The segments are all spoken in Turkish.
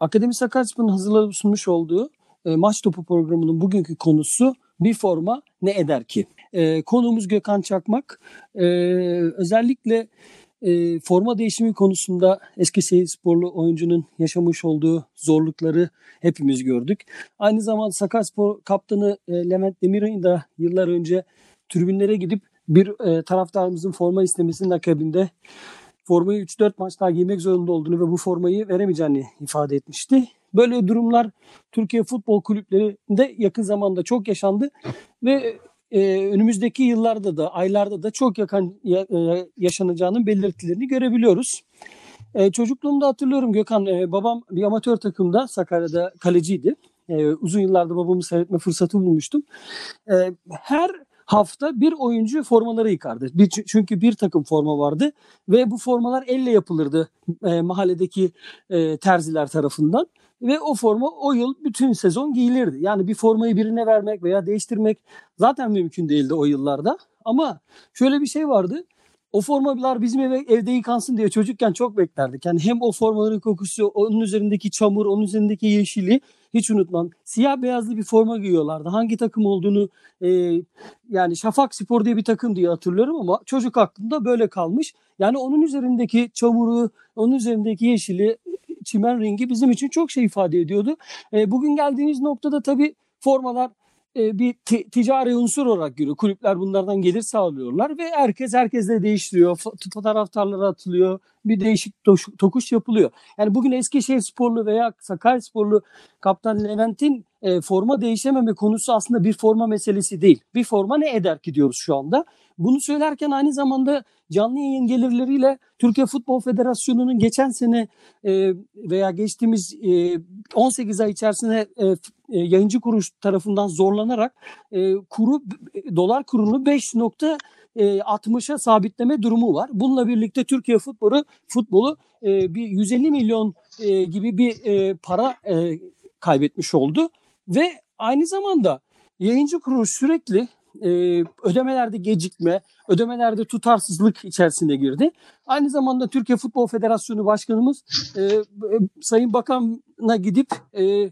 Akademi Sakaryaspor'un hazırlayıp sunmuş olduğu e, maç topu programının bugünkü konusu bir forma ne eder ki? E, konuğumuz Gökhan Çakmak. E, özellikle e, forma değişimi konusunda Eskişehir sporlu oyuncunun yaşamış olduğu zorlukları hepimiz gördük. Aynı zamanda Sakaryaspor kaptanı e, Levent Demirel'in de yıllar önce tribünlere gidip bir e, taraftarımızın forma istemesinin akabinde formayı 3-4 maç daha giymek zorunda olduğunu ve bu formayı veremeyeceğini ifade etmişti. Böyle durumlar Türkiye futbol kulüplerinde yakın zamanda çok yaşandı ve e, önümüzdeki yıllarda da aylarda da çok yakın ya, e, yaşanacağının belirtilerini görebiliyoruz. E, çocukluğumda hatırlıyorum Gökhan, e, babam bir amatör takımda Sakarya'da kaleciydi. E, uzun yıllarda babamı seyretme fırsatı bulmuştum. E, her hafta bir oyuncu formaları yıkardı. Bir, çünkü bir takım forma vardı ve bu formalar elle yapılırdı e, mahalledeki e, terziler tarafından. Ve o forma o yıl bütün sezon giyilirdi. Yani bir formayı birine vermek veya değiştirmek zaten mümkün değildi o yıllarda. Ama şöyle bir şey vardı. O formalar bizim eve, evde yıkansın diye çocukken çok beklerdik. Yani hem o formaların kokusu, onun üzerindeki çamur, onun üzerindeki yeşili hiç unutmam. Siyah beyazlı bir forma giyiyorlardı. Hangi takım olduğunu e, yani Şafak Spor diye bir takım diye hatırlıyorum ama çocuk aklımda böyle kalmış. Yani onun üzerindeki çamuru, onun üzerindeki yeşili, çimen rengi bizim için çok şey ifade ediyordu. E, bugün geldiğimiz noktada tabii formalar e, bir t- ticari unsur olarak görüyor. Kulüpler bunlardan gelir sağlıyorlar ve herkes herkesle değiştiriyor. Fotoğraftarlara atılıyor. Bir değişik tokuş yapılıyor. Yani bugün Eskişehir sporlu veya Sakarya sporlu kaptan Levent'in e, forma değişememe konusu aslında bir forma meselesi değil. Bir forma ne eder ki diyoruz şu anda. Bunu söylerken aynı zamanda canlı yayın gelirleriyle Türkiye Futbol Federasyonu'nun geçen sene e, veya geçtiğimiz e, 18 ay içerisinde e, e, yayıncı kuruluş tarafından zorlanarak e, kuru dolar kurunu 5.60'a sabitleme durumu var. Bununla birlikte Türkiye futbolu futbolu e, bir 150 milyon e, gibi bir e, para e, kaybetmiş oldu ve aynı zamanda yayıncı kuruluş sürekli e, ödemelerde gecikme, ödemelerde tutarsızlık içerisine girdi. Aynı zamanda Türkiye Futbol Federasyonu Başkanımız e, e, Sayın Bakan'a gidip e,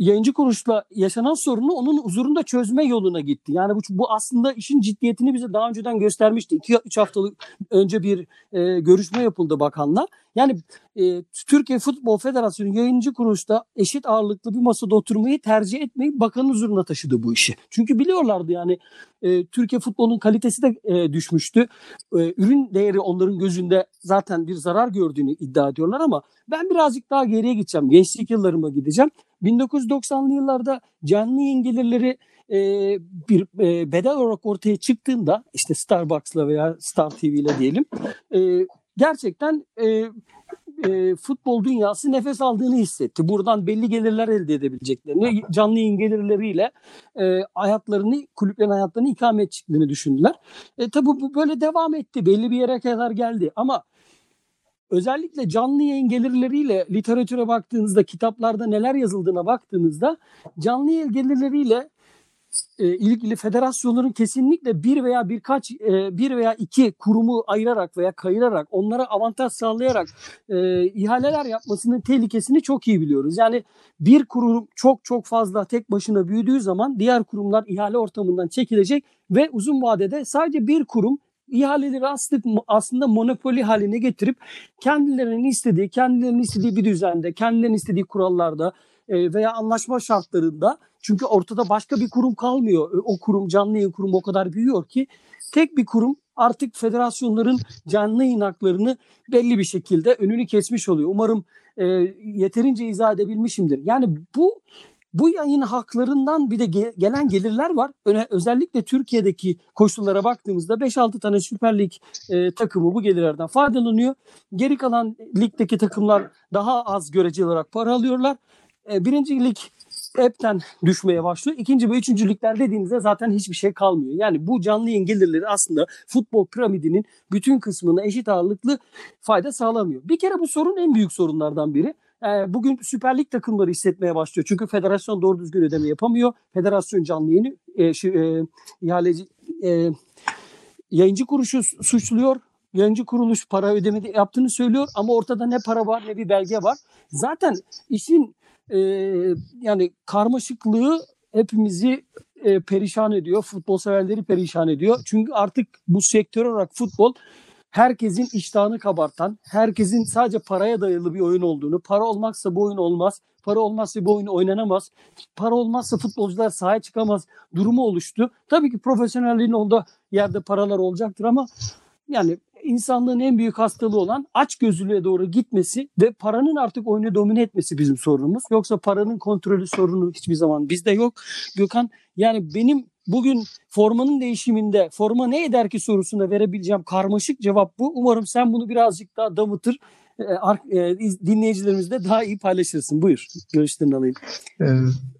yayıncı kuruluşla yaşanan sorunu onun huzurunda çözme yoluna gitti. Yani bu, bu aslında işin ciddiyetini bize daha önceden göstermişti. 2-3 haftalık önce bir e, görüşme yapıldı bakanla. Yani e, Türkiye Futbol Federasyonu yayıncı kuruluşta eşit ağırlıklı bir masada oturmayı tercih etmeyi bakanın huzuruna taşıdı bu işi. Çünkü biliyorlardı yani e, Türkiye futbolunun kalitesi de e, düşmüştü. E, ürün değeri onların gözünde zaten bir zarar gördüğünü iddia ediyorlar ama ben birazcık daha geriye gideceğim. Gençlik yıllarıma gideceğim. 1990'lı yıllarda canlı yayın gelirleri e, bir e, bedel olarak ortaya çıktığında işte Starbucks'la veya Star TV ile diyelim e, gerçekten e, e, futbol dünyası nefes aldığını hissetti. Buradan belli gelirler elde edebileceklerini, canlı yayın gelirleriyle e, hayatlarını, kulüplerin hayatlarını ikame edeceklerini düşündüler. E, tabii bu böyle devam etti. Belli bir yere kadar geldi. Ama özellikle canlı yayın gelirleriyle literatüre baktığınızda, kitaplarda neler yazıldığına baktığınızda canlı yayın gelirleriyle e, ilgili federasyonların kesinlikle bir veya birkaç e, bir veya iki kurumu ayırarak veya kayırarak onlara avantaj sağlayarak e, ihaleler yapmasının tehlikesini çok iyi biliyoruz. Yani bir kurum çok çok fazla tek başına büyüdüğü zaman diğer kurumlar ihale ortamından çekilecek ve uzun vadede sadece bir kurum ihaleleri aslında, monopoli haline getirip kendilerinin istediği, kendilerinin istediği bir düzende, kendilerinin istediği kurallarda veya anlaşma şartlarında çünkü ortada başka bir kurum kalmıyor. O kurum canlı yayın kurumu o kadar büyüyor ki tek bir kurum artık federasyonların canlı yayın haklarını belli bir şekilde önünü kesmiş oluyor. Umarım e, yeterince izah edebilmişimdir. Yani bu bu yayın haklarından bir de ge- gelen gelirler var. Öne, özellikle Türkiye'deki koşullara baktığımızda 5-6 tane Süper Lig e, takımı bu gelirlerden faydalanıyor. Geri kalan ligdeki takımlar daha az göreceli olarak para alıyorlar. E, birinci lig hepten düşmeye başlıyor. İkinci ve üçüncü ligler dediğinizde zaten hiçbir şey kalmıyor. Yani bu canlı yayın gelirleri aslında futbol piramidinin bütün kısmına eşit ağırlıklı fayda sağlamıyor. Bir kere bu sorun en büyük sorunlardan biri. Ee, bugün Süper Lig takımları hissetmeye başlıyor. Çünkü federasyon doğru düzgün ödeme yapamıyor. Federasyon canlı yayını e, şu, e, ihaleci e, yayıncı kuruşu suçluyor yayıncı kuruluş para ödemedi yaptığını söylüyor ama ortada ne para var ne bir belge var. Zaten işin e, yani karmaşıklığı hepimizi e, perişan ediyor. Futbol severleri perişan ediyor. Çünkü artık bu sektör olarak futbol herkesin iştahını kabartan, herkesin sadece paraya dayalı bir oyun olduğunu, para olmazsa bu oyun olmaz, para olmazsa bu oyun oynanamaz, para olmazsa futbolcular sahaya çıkamaz durumu oluştu. Tabii ki profesyonelliğin olduğu yerde paralar olacaktır ama yani insanlığın en büyük hastalığı olan aç gözlülüğe doğru gitmesi ve paranın artık oyunu domine etmesi bizim sorunumuz. Yoksa paranın kontrolü sorunu hiçbir zaman bizde yok. Gökhan yani benim bugün formanın değişiminde forma ne eder ki sorusuna verebileceğim karmaşık cevap bu. Umarım sen bunu birazcık daha damıtır e, e, dinleyicilerimizle daha iyi paylaşırsın. Buyur. Görüşlerini alayım. Ee,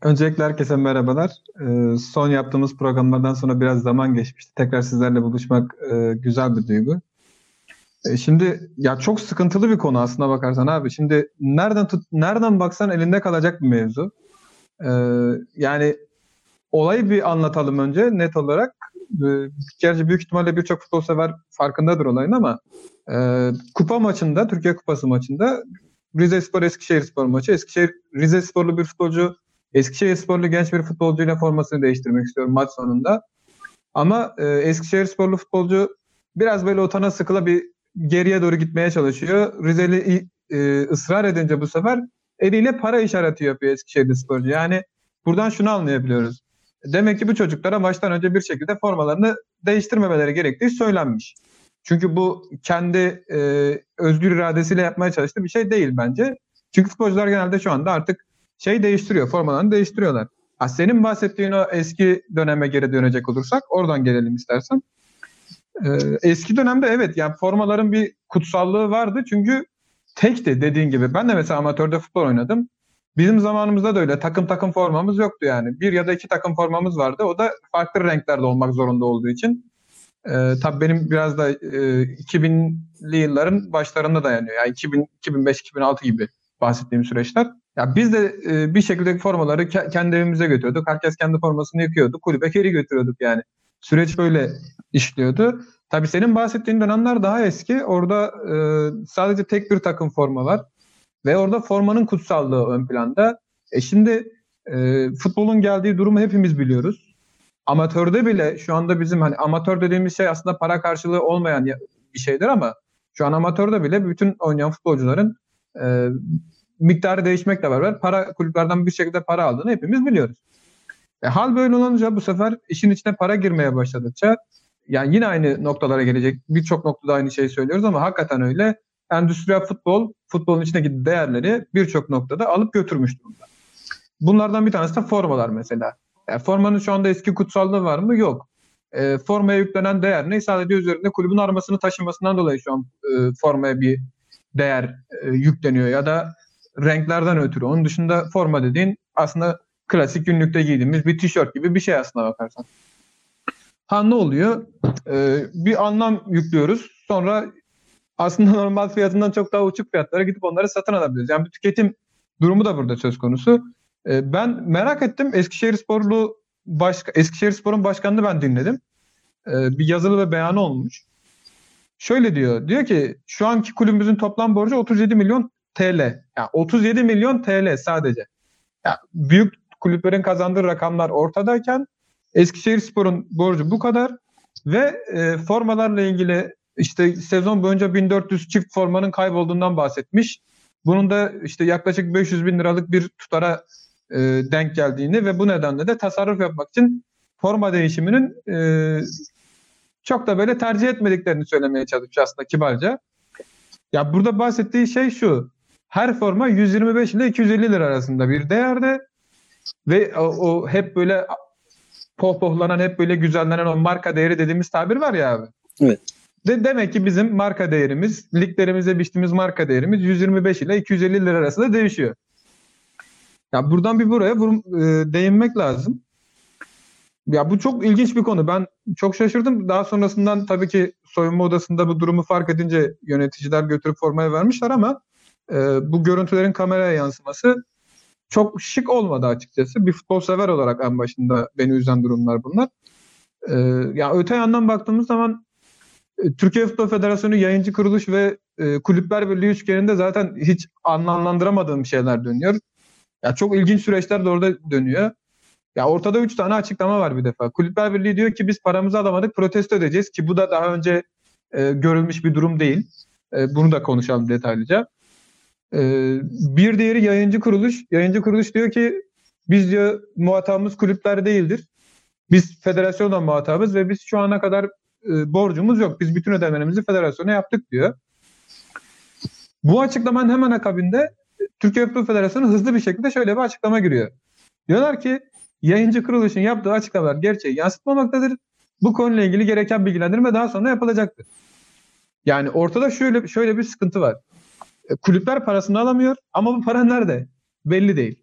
öncelikle herkese merhabalar. Ee, son yaptığımız programlardan sonra biraz zaman geçmişti. Tekrar sizlerle buluşmak e, güzel bir duygu. E, şimdi ya çok sıkıntılı bir konu aslına bakarsan abi. Şimdi nereden tut nereden baksan elinde kalacak bir mevzu. Ee, yani olayı bir anlatalım önce net olarak. Ee, gerçi büyük ihtimalle birçok futbol sever farkındadır olayın ama e, kupa maçında, Türkiye Kupası maçında Rize Spor Eskişehir Spor maçı. Eskişehir Rize Sporlu bir futbolcu Eskişehir Sporlu genç bir futbolcuyla formasını değiştirmek istiyorum maç sonunda. Ama e, Eskişehir Sporlu futbolcu biraz böyle otana sıkıla bir geriye doğru gitmeye çalışıyor. Rizeli e, ısrar edince bu sefer eliyle para işareti yapıyor Eskişehir sporcu. Yani buradan şunu anlayabiliyoruz. Demek ki bu çocuklara baştan önce bir şekilde formalarını değiştirmemeleri gerektiği söylenmiş. Çünkü bu kendi e, özgür iradesiyle yapmaya çalıştığı bir şey değil bence. Çünkü futbolcular genelde şu anda artık şey değiştiriyor, formalarını değiştiriyorlar. Ha, senin bahsettiğin o eski döneme geri dönecek olursak oradan gelelim istersen. Ee, eski dönemde evet yani formaların bir kutsallığı vardı çünkü tekti dediğin gibi. Ben de mesela amatörde futbol oynadım. Bizim zamanımızda da öyle takım takım formamız yoktu yani. Bir ya da iki takım formamız vardı. O da farklı renklerde olmak zorunda olduğu için. Ee, tabii benim biraz da e, 2000'li yılların başlarında dayanıyor. Yani 2000, 2005, 2006 gibi bahsettiğim süreçler. Ya biz de e, bir şekilde formaları ke- kendi evimize götürüyorduk. Herkes kendi formasını yıkıyordu. Kulübe geri götürüyorduk yani. Süreç böyle işliyordu. Tabii senin bahsettiğin dönemler daha eski. Orada e, sadece tek bir takım forma var. Ve orada formanın kutsallığı ön planda. E şimdi e, futbolun geldiği durumu hepimiz biliyoruz. Amatörde bile şu anda bizim hani amatör dediğimiz şey aslında para karşılığı olmayan bir şeydir ama şu an amatörde bile bütün oynayan futbolcuların e, miktarı değişmekle beraber para kulüplerden bir şekilde para aldığını hepimiz biliyoruz. E, hal böyle olunca bu sefer işin içine para girmeye başladıkça yani yine aynı noktalara gelecek. Birçok noktada aynı şeyi söylüyoruz ama hakikaten öyle. Endüstriyel futbol, futbolun içindeki değerleri birçok noktada alıp götürmüş durumda. Bunlardan bir tanesi de formalar mesela. Yani formanın şu anda eski kutsallığı var mı? Yok. E, formaya yüklenen değer ne? Sadece üzerinde kulübün armasını taşımasından dolayı şu an e, formaya bir değer e, yükleniyor ya da renklerden ötürü. Onun dışında forma dediğin aslında klasik günlükte giydiğimiz bir tişört gibi bir şey aslında bakarsan. Ha ne oluyor? Ee, bir anlam yüklüyoruz. Sonra aslında normal fiyatından çok daha uçuk fiyatlara gidip onları satın alabiliyoruz. Yani bir tüketim durumu da burada söz konusu. Ee, ben merak ettim. Eskişehir Sporlu başka Eskişehir Spor'un başkanını ben dinledim. Ee, bir yazılı ve beyanı olmuş. Şöyle diyor. Diyor ki şu anki kulübümüzün toplam borcu 37 milyon TL. Yani 37 milyon TL sadece. Yani büyük kulüplerin kazandığı rakamlar ortadayken Eskişehir Spor'un borcu bu kadar ve e, formalarla ilgili işte sezon boyunca 1400 çift formanın kaybolduğundan bahsetmiş. Bunun da işte yaklaşık 500 bin liralık bir tutara e, denk geldiğini ve bu nedenle de tasarruf yapmak için forma değişiminin e, çok da böyle tercih etmediklerini söylemeye çalışıyor aslında kibarca. Ya burada bahsettiği şey şu. Her forma 125 ile 250 lira arasında bir değerde ve o, o hep böyle pohpohlanan hep böyle güzellenen o marka değeri dediğimiz tabir var ya abi. Evet. De demek ki bizim marka değerimiz, liglerimize biçtiğimiz marka değerimiz 125 ile 250 lira arasında değişiyor. Ya buradan bir buraya vur, e, değinmek lazım. Ya bu çok ilginç bir konu. Ben çok şaşırdım. Daha sonrasından tabii ki soyunma odasında bu durumu fark edince yöneticiler götürüp formaya vermişler ama e, bu görüntülerin kameraya yansıması çok şık olmadı açıkçası. Bir futbol sever olarak en başında beni üzen durumlar bunlar. Ee, ya öte yandan baktığımız zaman e, Türkiye Futbol Federasyonu yayıncı kuruluş ve e, kulüpler birliği üçgeninde zaten hiç anlamlandıramadığım şeyler dönüyor. Ya çok ilginç süreçler de orada dönüyor. Ya ortada üç tane açıklama var bir defa. Kulüpler Birliği diyor ki biz paramızı alamadık protesto edeceğiz ki bu da daha önce e, görülmüş bir durum değil. E, bunu da konuşalım detaylıca. E, bir diğeri yayıncı kuruluş. Yayıncı kuruluş diyor ki biz diyor muhatabımız kulüpler değildir. Biz federasyonla muhatabız ve biz şu ana kadar e, borcumuz yok. Biz bütün ödemelerimizi federasyona yaptık diyor. Bu açıklamanın hemen akabinde Türkiye Futbol Federasyonu hızlı bir şekilde şöyle bir açıklama giriyor. Diyorlar ki yayıncı kuruluşun yaptığı açıklamalar gerçeği yansıtmamaktadır. Bu konuyla ilgili gereken bilgilendirme daha sonra yapılacaktır. Yani ortada şöyle şöyle bir sıkıntı var. E, kulüpler parasını alamıyor ama bu para nerede? Belli değil.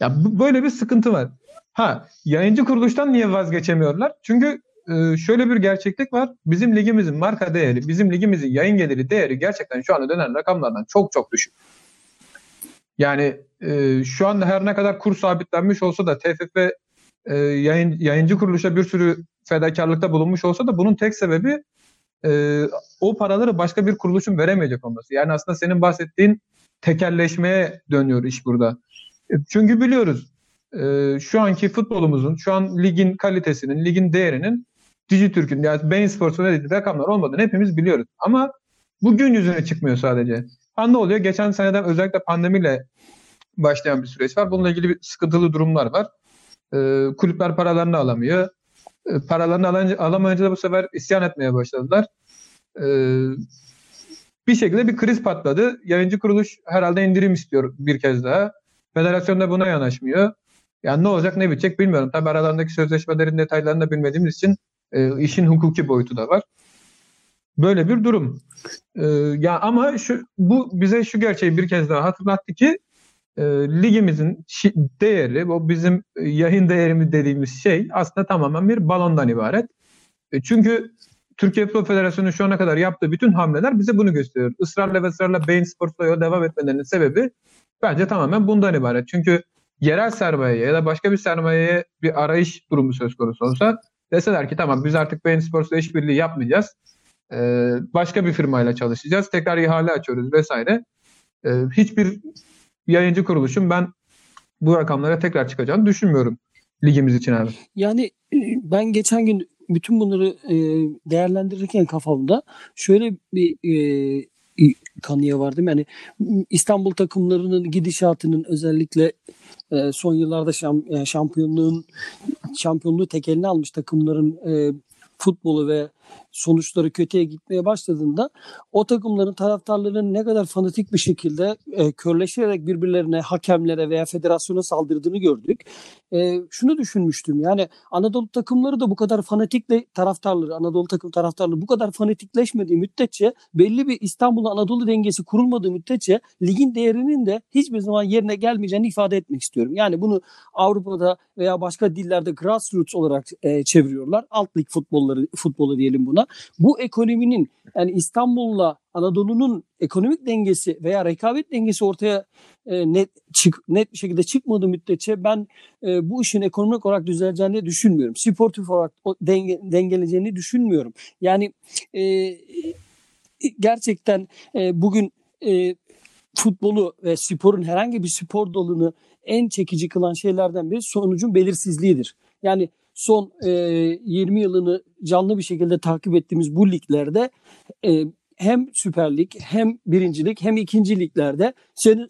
Ya bu, böyle bir sıkıntı var. Ha, yayıncı kuruluştan niye vazgeçemiyorlar? Çünkü e, şöyle bir gerçeklik var. Bizim ligimizin marka değeri, bizim ligimizin yayın geliri değeri gerçekten şu anda dönen rakamlardan çok çok düşük. Yani e, şu anda her ne kadar kur sabitlenmiş olsa da TFF e, yayın, yayıncı kuruluşa bir sürü fedakarlıkta bulunmuş olsa da bunun tek sebebi e, o paraları başka bir kuruluşun veremeyecek olması. Yani aslında senin bahsettiğin tekelleşmeye dönüyor iş burada. E, çünkü biliyoruz e, şu anki futbolumuzun, şu an ligin kalitesinin, ligin değerinin Dijitürk'ün yani Bein Sports'un dediği rakamlar olmadığını hepimiz biliyoruz. Ama bu gün yüzüne çıkmıyor sadece. Ha ne oluyor? Geçen seneden özellikle pandemiyle başlayan bir süreç var. Bununla ilgili bir sıkıntılı durumlar var. E, kulüpler paralarını alamıyor. E, paralarını alınca, alamayınca da bu sefer isyan etmeye başladılar. E, bir şekilde bir kriz patladı. Yayıncı kuruluş herhalde indirim istiyor bir kez daha. Federasyon da buna yanaşmıyor. Yani ne olacak ne bitecek bilmiyorum. Tabi aralarındaki sözleşmelerin detaylarını da bilmediğimiz için e, işin hukuki boyutu da var. Böyle bir durum. E, ya ama şu bu bize şu gerçeği bir kez daha hatırlattı ki e, ligimizin değeri, o bizim yayın değerimiz dediğimiz şey aslında tamamen bir balondan ibaret. E, çünkü Türkiye Futbol Federasyonu şu ana kadar yaptığı bütün hamleler bize bunu gösteriyor. Israrla ve ısrarla Bein Sports'la yola devam etmelerinin sebebi bence tamamen bundan ibaret. Çünkü yerel sermayeye ya da başka bir sermayeye bir arayış durumu söz konusu olsa deseler ki tamam biz artık Bein Sports'la işbirliği yapmayacağız. Ee, başka bir firmayla çalışacağız. Tekrar ihale açıyoruz vesaire. Ee, hiçbir yayıncı kuruluşun ben bu rakamlara tekrar çıkacağını düşünmüyorum ligimiz için abi. Yani e, ben geçen gün bütün bunları e, değerlendirirken kafamda şöyle bir e, kanıya vardım. Yani İstanbul takımlarının gidişatının özellikle son yıllarda şampiyonluğun şampiyonluğu tek eline almış takımların futbolu ve sonuçları kötüye gitmeye başladığında o takımların taraftarlarının ne kadar fanatik bir şekilde e, körleşerek birbirlerine, hakemlere veya federasyona saldırdığını gördük. E, şunu düşünmüştüm yani Anadolu takımları da bu kadar fanatikle taraftarları, Anadolu takım taraftarları bu kadar fanatikleşmediği müddetçe belli bir İstanbul Anadolu dengesi kurulmadığı müddetçe ligin değerinin de hiçbir zaman yerine gelmeyeceğini ifade etmek istiyorum. Yani bunu Avrupa'da veya başka dillerde grassroots olarak e, çeviriyorlar. Alt lig futbolları futbolu diyelim buna. Bu ekonominin yani İstanbul'la Anadolu'nun ekonomik dengesi veya rekabet dengesi ortaya e, net çık net bir şekilde çıkmadığı müddetçe ben e, bu işin ekonomik olarak düzeleceğini düşünmüyorum. Sportif olarak o denge, dengeleyeceğini düşünmüyorum. Yani e, gerçekten e, bugün e, futbolu ve sporun herhangi bir spor dalını en çekici kılan şeylerden biri sonucun belirsizliğidir. Yani son e, 20 yılını canlı bir şekilde takip ettiğimiz bu liglerde e, hem Süper Lig hem birincilik hem ikinci liglerde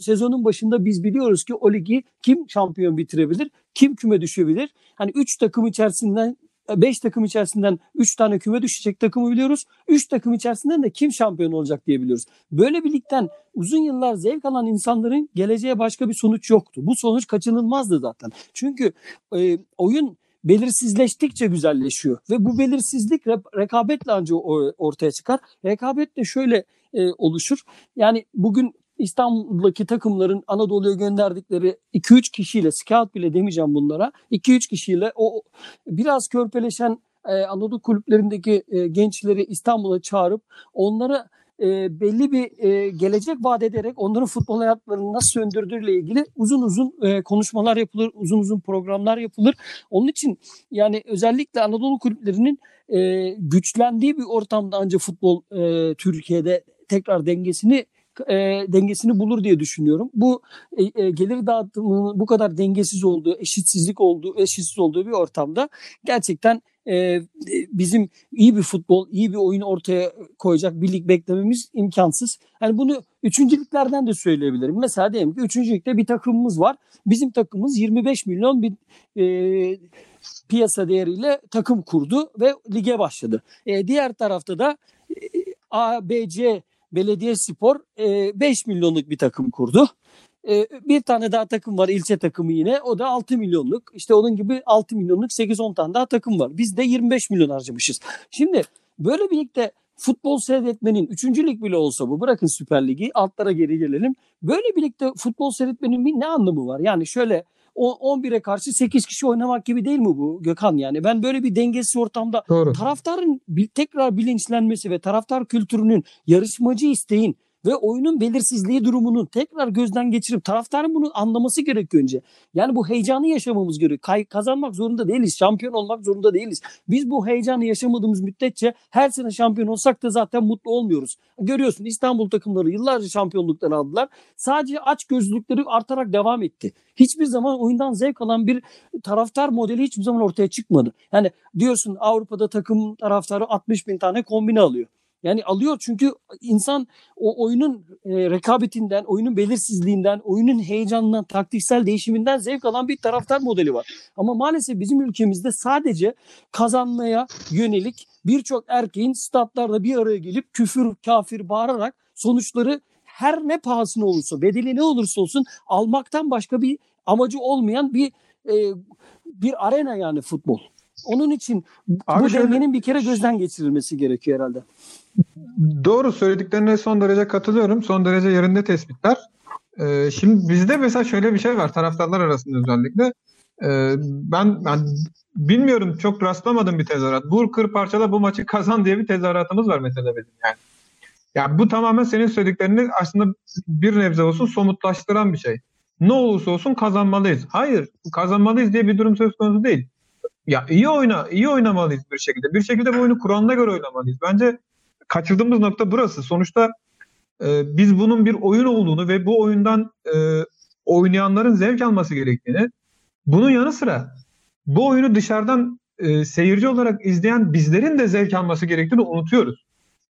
sezonun başında biz biliyoruz ki o ligi kim şampiyon bitirebilir, kim küme düşebilir. Hani 3 takım içerisinden 5 takım içerisinden 3 tane küme düşecek takımı biliyoruz. 3 takım içerisinden de kim şampiyon olacak diye biliyoruz. Böyle bir ligden uzun yıllar zevk alan insanların geleceğe başka bir sonuç yoktu. Bu sonuç kaçınılmazdı zaten. Çünkü e, oyun belirsizleştikçe güzelleşiyor. Ve bu belirsizlik rekabetle ancak ortaya çıkar. Rekabet de şöyle e, oluşur. Yani bugün İstanbul'daki takımların Anadolu'ya gönderdikleri 2-3 kişiyle, scout bile demeyeceğim bunlara, 2-3 kişiyle o biraz körpeleşen e, Anadolu kulüplerindeki e, gençleri İstanbul'a çağırıp onlara e, belli bir e, gelecek vaat ederek onların futbol hayatlarını nasıl söndürdüğüyle ilgili uzun uzun e, konuşmalar yapılır, uzun uzun programlar yapılır. Onun için yani özellikle Anadolu kulüplerinin e, güçlendiği bir ortamda ancak futbol e, Türkiye'de tekrar dengesini e, dengesini bulur diye düşünüyorum. Bu e, e, gelir dağıtımının bu kadar dengesiz olduğu, eşitsizlik olduğu, eşitsiz olduğu bir ortamda gerçekten e, bizim iyi bir futbol, iyi bir oyun ortaya koyacak bir lig beklememiz imkansız. Yani bunu üçüncülüklerden de söyleyebilirim. Mesela diyelim ki üçüncülükte bir takımımız var. Bizim takımımız 25 milyon bir e, piyasa değeriyle takım kurdu ve lige başladı. E, diğer tarafta da e, A, B, C Belediye Spor e, 5 milyonluk bir takım kurdu. E, bir tane daha takım var ilçe takımı yine. O da 6 milyonluk. İşte onun gibi 6 milyonluk 8-10 tane daha takım var. Biz de 25 milyon harcamışız. Şimdi böyle birlikte futbol seyretmenin 3. lig bile olsa bu bırakın Süper Ligi altlara geri gelelim. Böyle birlikte futbol seyretmenin bir ne anlamı var? Yani şöyle 11'e karşı 8 kişi oynamak gibi değil mi bu Gökhan yani? Ben böyle bir dengesiz ortamda Doğru. taraftarın tekrar bilinçlenmesi ve taraftar kültürünün yarışmacı isteğin ve oyunun belirsizliği durumunun tekrar gözden geçirip taraftarın bunu anlaması gerekiyor önce. Yani bu heyecanı yaşamamız gerekiyor. Kay- kazanmak zorunda değiliz. Şampiyon olmak zorunda değiliz. Biz bu heyecanı yaşamadığımız müddetçe her sene şampiyon olsak da zaten mutlu olmuyoruz. Görüyorsun İstanbul takımları yıllarca şampiyonlukları aldılar. Sadece aç gözlükleri artarak devam etti. Hiçbir zaman oyundan zevk alan bir taraftar modeli hiçbir zaman ortaya çıkmadı. Yani diyorsun Avrupa'da takım taraftarı 60 bin tane kombine alıyor. Yani alıyor çünkü insan o oyunun e, rekabetinden, oyunun belirsizliğinden, oyunun heyecanından, taktiksel değişiminden zevk alan bir taraftar modeli var. Ama maalesef bizim ülkemizde sadece kazanmaya yönelik birçok erkeğin statlarda bir araya gelip küfür, kafir bağırarak sonuçları her ne pahasına olursa, bedeli ne olursa olsun almaktan başka bir amacı olmayan bir e, bir arena yani futbol. Onun için Abi bu şöyle, dengenin bir kere gözden geçirilmesi gerekiyor herhalde. Doğru söylediklerine son derece katılıyorum. Son derece yerinde tespitler. Ee, şimdi bizde mesela şöyle bir şey var taraftarlar arasında özellikle. Ee, ben, ben bilmiyorum çok rastlamadım bir tezahürat. Vur kır parçala bu maçı kazan diye bir tezahüratımız var mesela bizim yani. Yani bu tamamen senin söylediklerini aslında bir nebze olsun somutlaştıran bir şey. Ne olursa olsun kazanmalıyız. Hayır, kazanmalıyız diye bir durum söz konusu değil. Ya iyi oyna, iyi oynamalıyız bir şekilde. Bir şekilde bu oyunu Kur'an'ına göre oynamalıyız. Bence kaçırdığımız nokta burası. Sonuçta e, biz bunun bir oyun olduğunu ve bu oyundan e, oynayanların zevk alması gerektiğini, bunun yanı sıra bu oyunu dışarıdan e, seyirci olarak izleyen bizlerin de zevk alması gerektiğini unutuyoruz.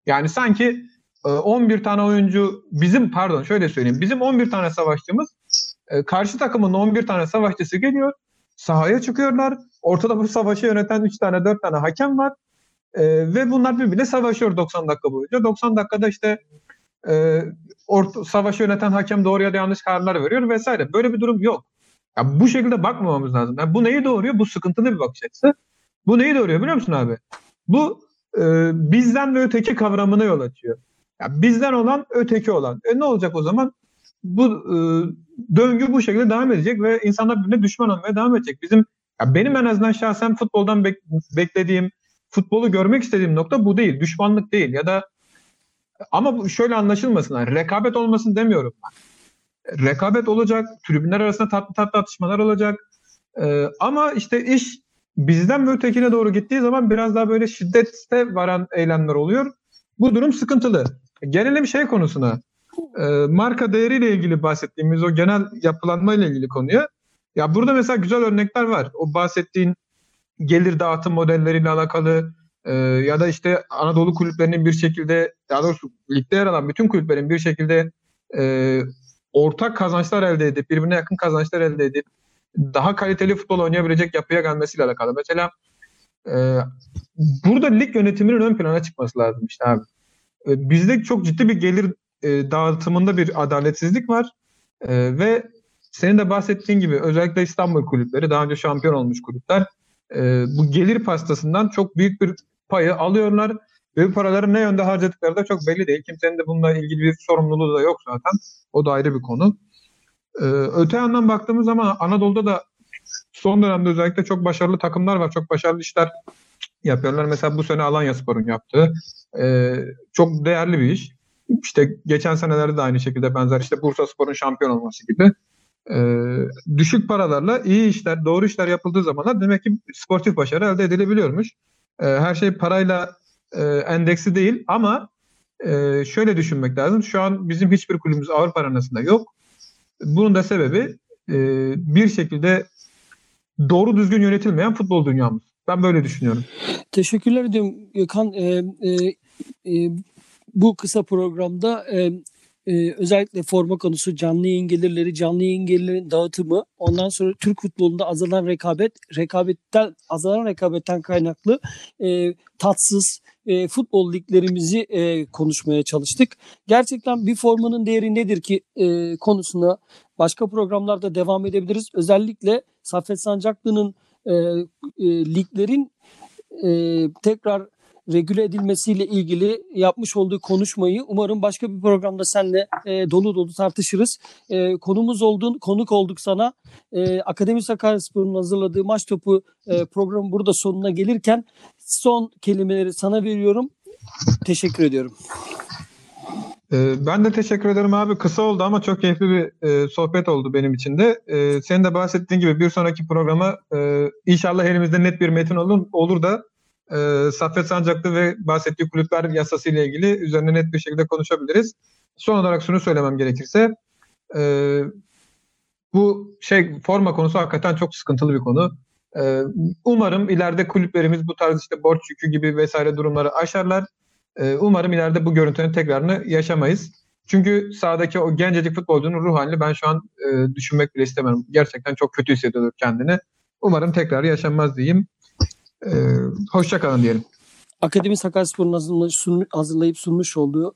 Yani sanki e, 11 tane oyuncu bizim pardon şöyle söyleyeyim bizim 11 tane savaşçımız e, karşı takımın 11 tane savaşçısı geliyor sahaya çıkıyorlar. Ortada bu savaşı yöneten 3 tane 4 tane hakem var. E, ve bunlar birbirine savaşıyor 90 dakika boyunca. 90 dakikada işte e, orta, savaşı yöneten hakem doğru ya da yanlış kararlar veriyor vesaire. Böyle bir durum yok. Ya bu şekilde bakmamamız lazım. Yani bu neyi doğuruyor? Bu sıkıntılı bir bakış açısı. Bu neyi doğuruyor biliyor musun abi? Bu e, bizden ve öteki kavramına yol açıyor. Ya bizden olan öteki olan. E ne olacak o zaman? Bu e, döngü bu şekilde devam edecek ve insanlar birbirine düşman olmaya devam edecek. Bizim ya benim en azından şahsen futboldan bek, beklediğim, futbolu görmek istediğim nokta bu değil. Düşmanlık değil ya da ama şöyle anlaşılmasın. Yani rekabet olmasın demiyorum ben. Rekabet olacak, tribünler arasında tatlı tatlı atışmalar olacak. Ee, ama işte iş bizden ve ötekine doğru gittiği zaman biraz daha böyle şiddete varan eylemler oluyor. Bu durum sıkıntılı. Gelelim şey konusuna. Ee, marka değeriyle ilgili bahsettiğimiz o genel yapılanma ile ilgili konuya. Ya burada mesela güzel örnekler var. O bahsettiğin gelir dağıtım modelleriyle alakalı e, ya da işte Anadolu kulüplerinin bir şekilde daha doğrusu ligde yer alan bütün kulüplerin bir şekilde e, ortak kazançlar elde edip birbirine yakın kazançlar elde edip daha kaliteli futbol oynayabilecek yapıya gelmesiyle alakalı. Mesela e, burada lig yönetiminin ön plana çıkması lazım işte abi. E, bizde çok ciddi bir gelir e, dağıtımında bir adaletsizlik var e, ve senin de bahsettiğin gibi özellikle İstanbul kulüpleri daha önce şampiyon olmuş kulüpler e, bu gelir pastasından çok büyük bir payı alıyorlar ve bu paraları ne yönde harcadıkları da çok belli değil. Kimsenin de bununla ilgili bir sorumluluğu da yok zaten. O da ayrı bir konu. E, öte yandan baktığımız zaman Anadolu'da da son dönemde özellikle çok başarılı takımlar var. Çok başarılı işler yapıyorlar. Mesela bu sene Alanya Spor'un yaptığı e, çok değerli bir iş. işte geçen senelerde de aynı şekilde benzer işte Bursa Spor'un şampiyon olması gibi e, düşük paralarla iyi işler, doğru işler yapıldığı zamanlar demek ki sportif başarı elde edilebiliyormuş. E, her şey parayla e, endeksi değil ama e, şöyle düşünmek lazım. Şu an bizim hiçbir kulübümüz Avrupa arenasında yok. Bunun da sebebi e, bir şekilde doğru düzgün yönetilmeyen futbol dünyamız. Ben böyle düşünüyorum. Teşekkürler ediyorum Gökhan. E, e, e, bu kısa programda e, e, özellikle forma konusu, canlı yayın gelirleri, canlı yayın gelirlerin dağıtımı, ondan sonra Türk futbolunda azalan rekabet, rekabetten azalan rekabetten kaynaklı e, tatsız e, futbol liglerimizi e, konuşmaya çalıştık. Gerçekten bir formanın değeri nedir ki e, konusuna başka programlarda devam edebiliriz. Özellikle Saffet Sancaklı'nın e, e, liglerin e, tekrar regüle edilmesiyle ilgili yapmış olduğu konuşmayı umarım başka bir programda seninle e, dolu dolu tartışırız. E, konumuz oldun, konuk olduk sana. E, Akademi Sakaryaspor'un hazırladığı maç topu e, programı burada sonuna gelirken son kelimeleri sana veriyorum. Teşekkür ediyorum. Ee, ben de teşekkür ederim abi. Kısa oldu ama çok keyifli bir e, sohbet oldu benim için de. E, senin de bahsettiğin gibi bir sonraki programa e, inşallah elimizde net bir metin olur, olur da e, Saffet Sancaklı ve bahsettiği kulüpler yasası ile ilgili üzerine net bir şekilde konuşabiliriz. Son olarak şunu söylemem gerekirse e, bu şey forma konusu hakikaten çok sıkıntılı bir konu. E, umarım ileride kulüplerimiz bu tarz işte borç yükü gibi vesaire durumları aşarlar. E, umarım ileride bu görüntünün tekrarını yaşamayız. Çünkü sahadaki o gencecik futbolcunun ruh halini ben şu an e, düşünmek bile istemem. Gerçekten çok kötü hissediyordur kendini. Umarım tekrar yaşanmaz diyeyim. Ee, hoşça kalın diyelim. Akademi Sakaryaspor'un hazırlayıp sunmuş olduğu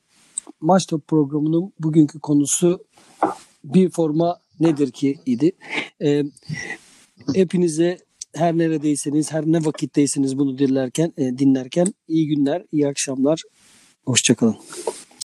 Maç Top programının bugünkü konusu bir forma nedir ki idi. Ee, hepinize her neredeyseniz, her ne vakitteyseniz bunu dinlerken, e, dinlerken iyi günler, iyi akşamlar. Hoşçakalın.